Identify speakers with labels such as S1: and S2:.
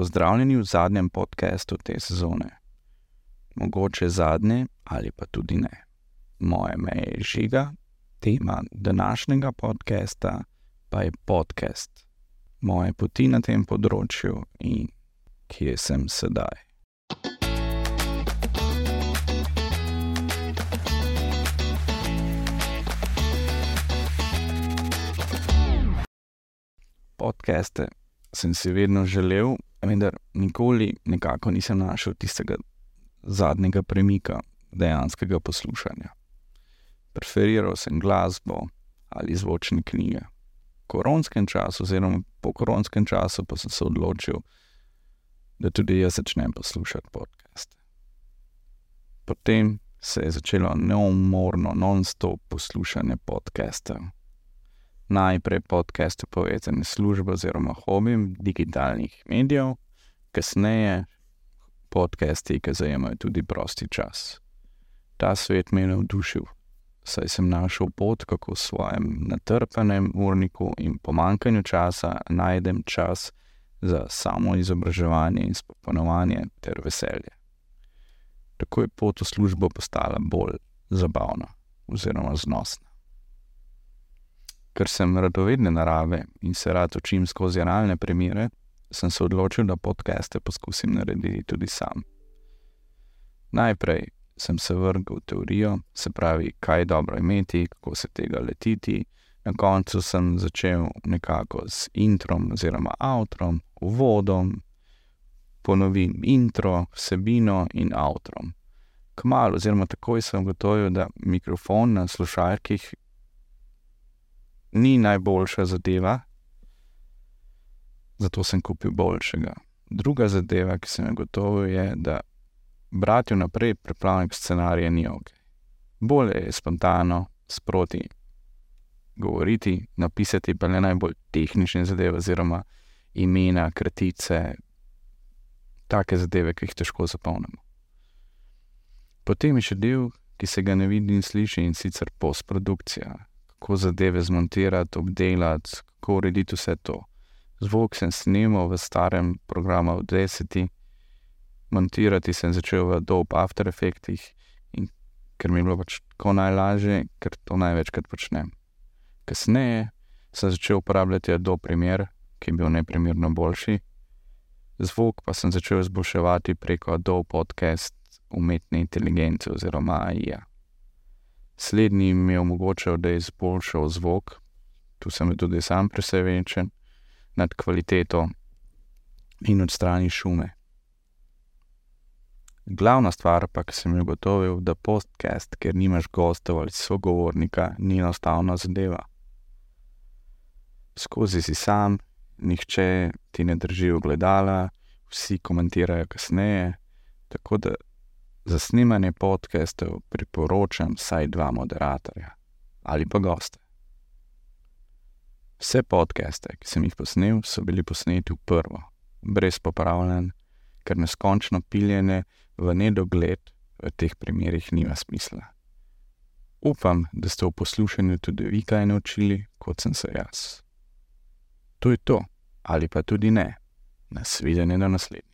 S1: Pozdravljeni v zadnjem podkastu te sezone. Mogoče zadnje ali pa tudi ne. Moje ime je žiga, tema današnjega podcasta pa je podcast. Moje poti na tem področju in kje sem sedaj. Podcaste sem si vedno želel, vendar nikoli nekako nisem našel tistega zadnjega premika, dejanskega poslušanja. Preferiral sem glasbo ali zvočne knjige. V koronskem času, oziroma po koronskem času, pa sem se odločil, da tudi jaz začnem poslušati podcaste. Potem se je začelo neumorno, non-stop poslušanje podcastov najprej podcaste povezane s službo oziroma hobijem digitalnih medijev, kasneje podcasti, ki zajemajo tudi prosti čas. Ta svet me je navdušil, saj sem našel pot, kako v svojem natrpanem urniku in pomankanju časa najdem čas za samo izobraževanje in spopolnovanje ter veselje. Tako je pot v službo postala bolj zabavna oziroma znosna ker sem radovedne narave in se rad učim skozi realne primere, sem se odločil, da podcaste poskusim narediti tudi sam. Najprej sem se vrgel v teorijo, se pravi, kaj je dobro imeti, kako se tega letiti. Na koncu sem začel nekako z introm oziroma avtrom, uvodom, ponovim intro, vsebino in avtrom. Kmalo, oziroma takoj sem ugotovil, da mikrofon na slušalkih ni najboljša zadeva, zato sem kupil boljšega. Druga zadeva, ki sem jo gotovo, je, da brati vnaprej pripravljen scenarij ni ok. Bolje je spontano, sproti govoriti, napisati pa ne najbolj tehnične zadeve, oziroma imena, kratice, take zadeve, ki jih težko zapolnimo. Potem je še del, ki se ga ne vidi in sliši, in sicer postprodukcija kako zadeve zmontirati, obdelati, kako urediti vse to. Zvok sem snimal v starem programu, 20. Montirati sem začel v Adobe After Effects, ker mi je bilo pač tako najlažje, ker to največkrat počnem. Kasneje sem začel uporabljati Adobe Premiere, ki je bil neprimerno boljši. Zvok pa sem začel izboljševati preko Adobe Podcast umetne inteligence oziroma AI. -ja. Slednji mi je omogočal, da je izboljšal zvok, tu sem tudi sam presenečen nad kvaliteto in odstrani šume. Glavna stvar pa, ki sem jo ugotovil, da podcast, ker nimaš gostov ali sogovornika, ni enostavna zadeva. Skozi si sam, nihče ti ne drži v gledala, vsi komentirajo kasneje, tako da Za snemanje podcastov priporočam vsaj dva moderatorja ali pa goste. Vse podcaste, ki sem jih posnel, so bili posneti v prvo, brez popravljanj, ker neskončno piljenje v nedogled v teh primerih nima smisla. Upam, da ste v poslušanju tudi vi kaj naučili, kot sem se jaz. To je to, ali pa tudi ne. Nasvidenje do naslednjič.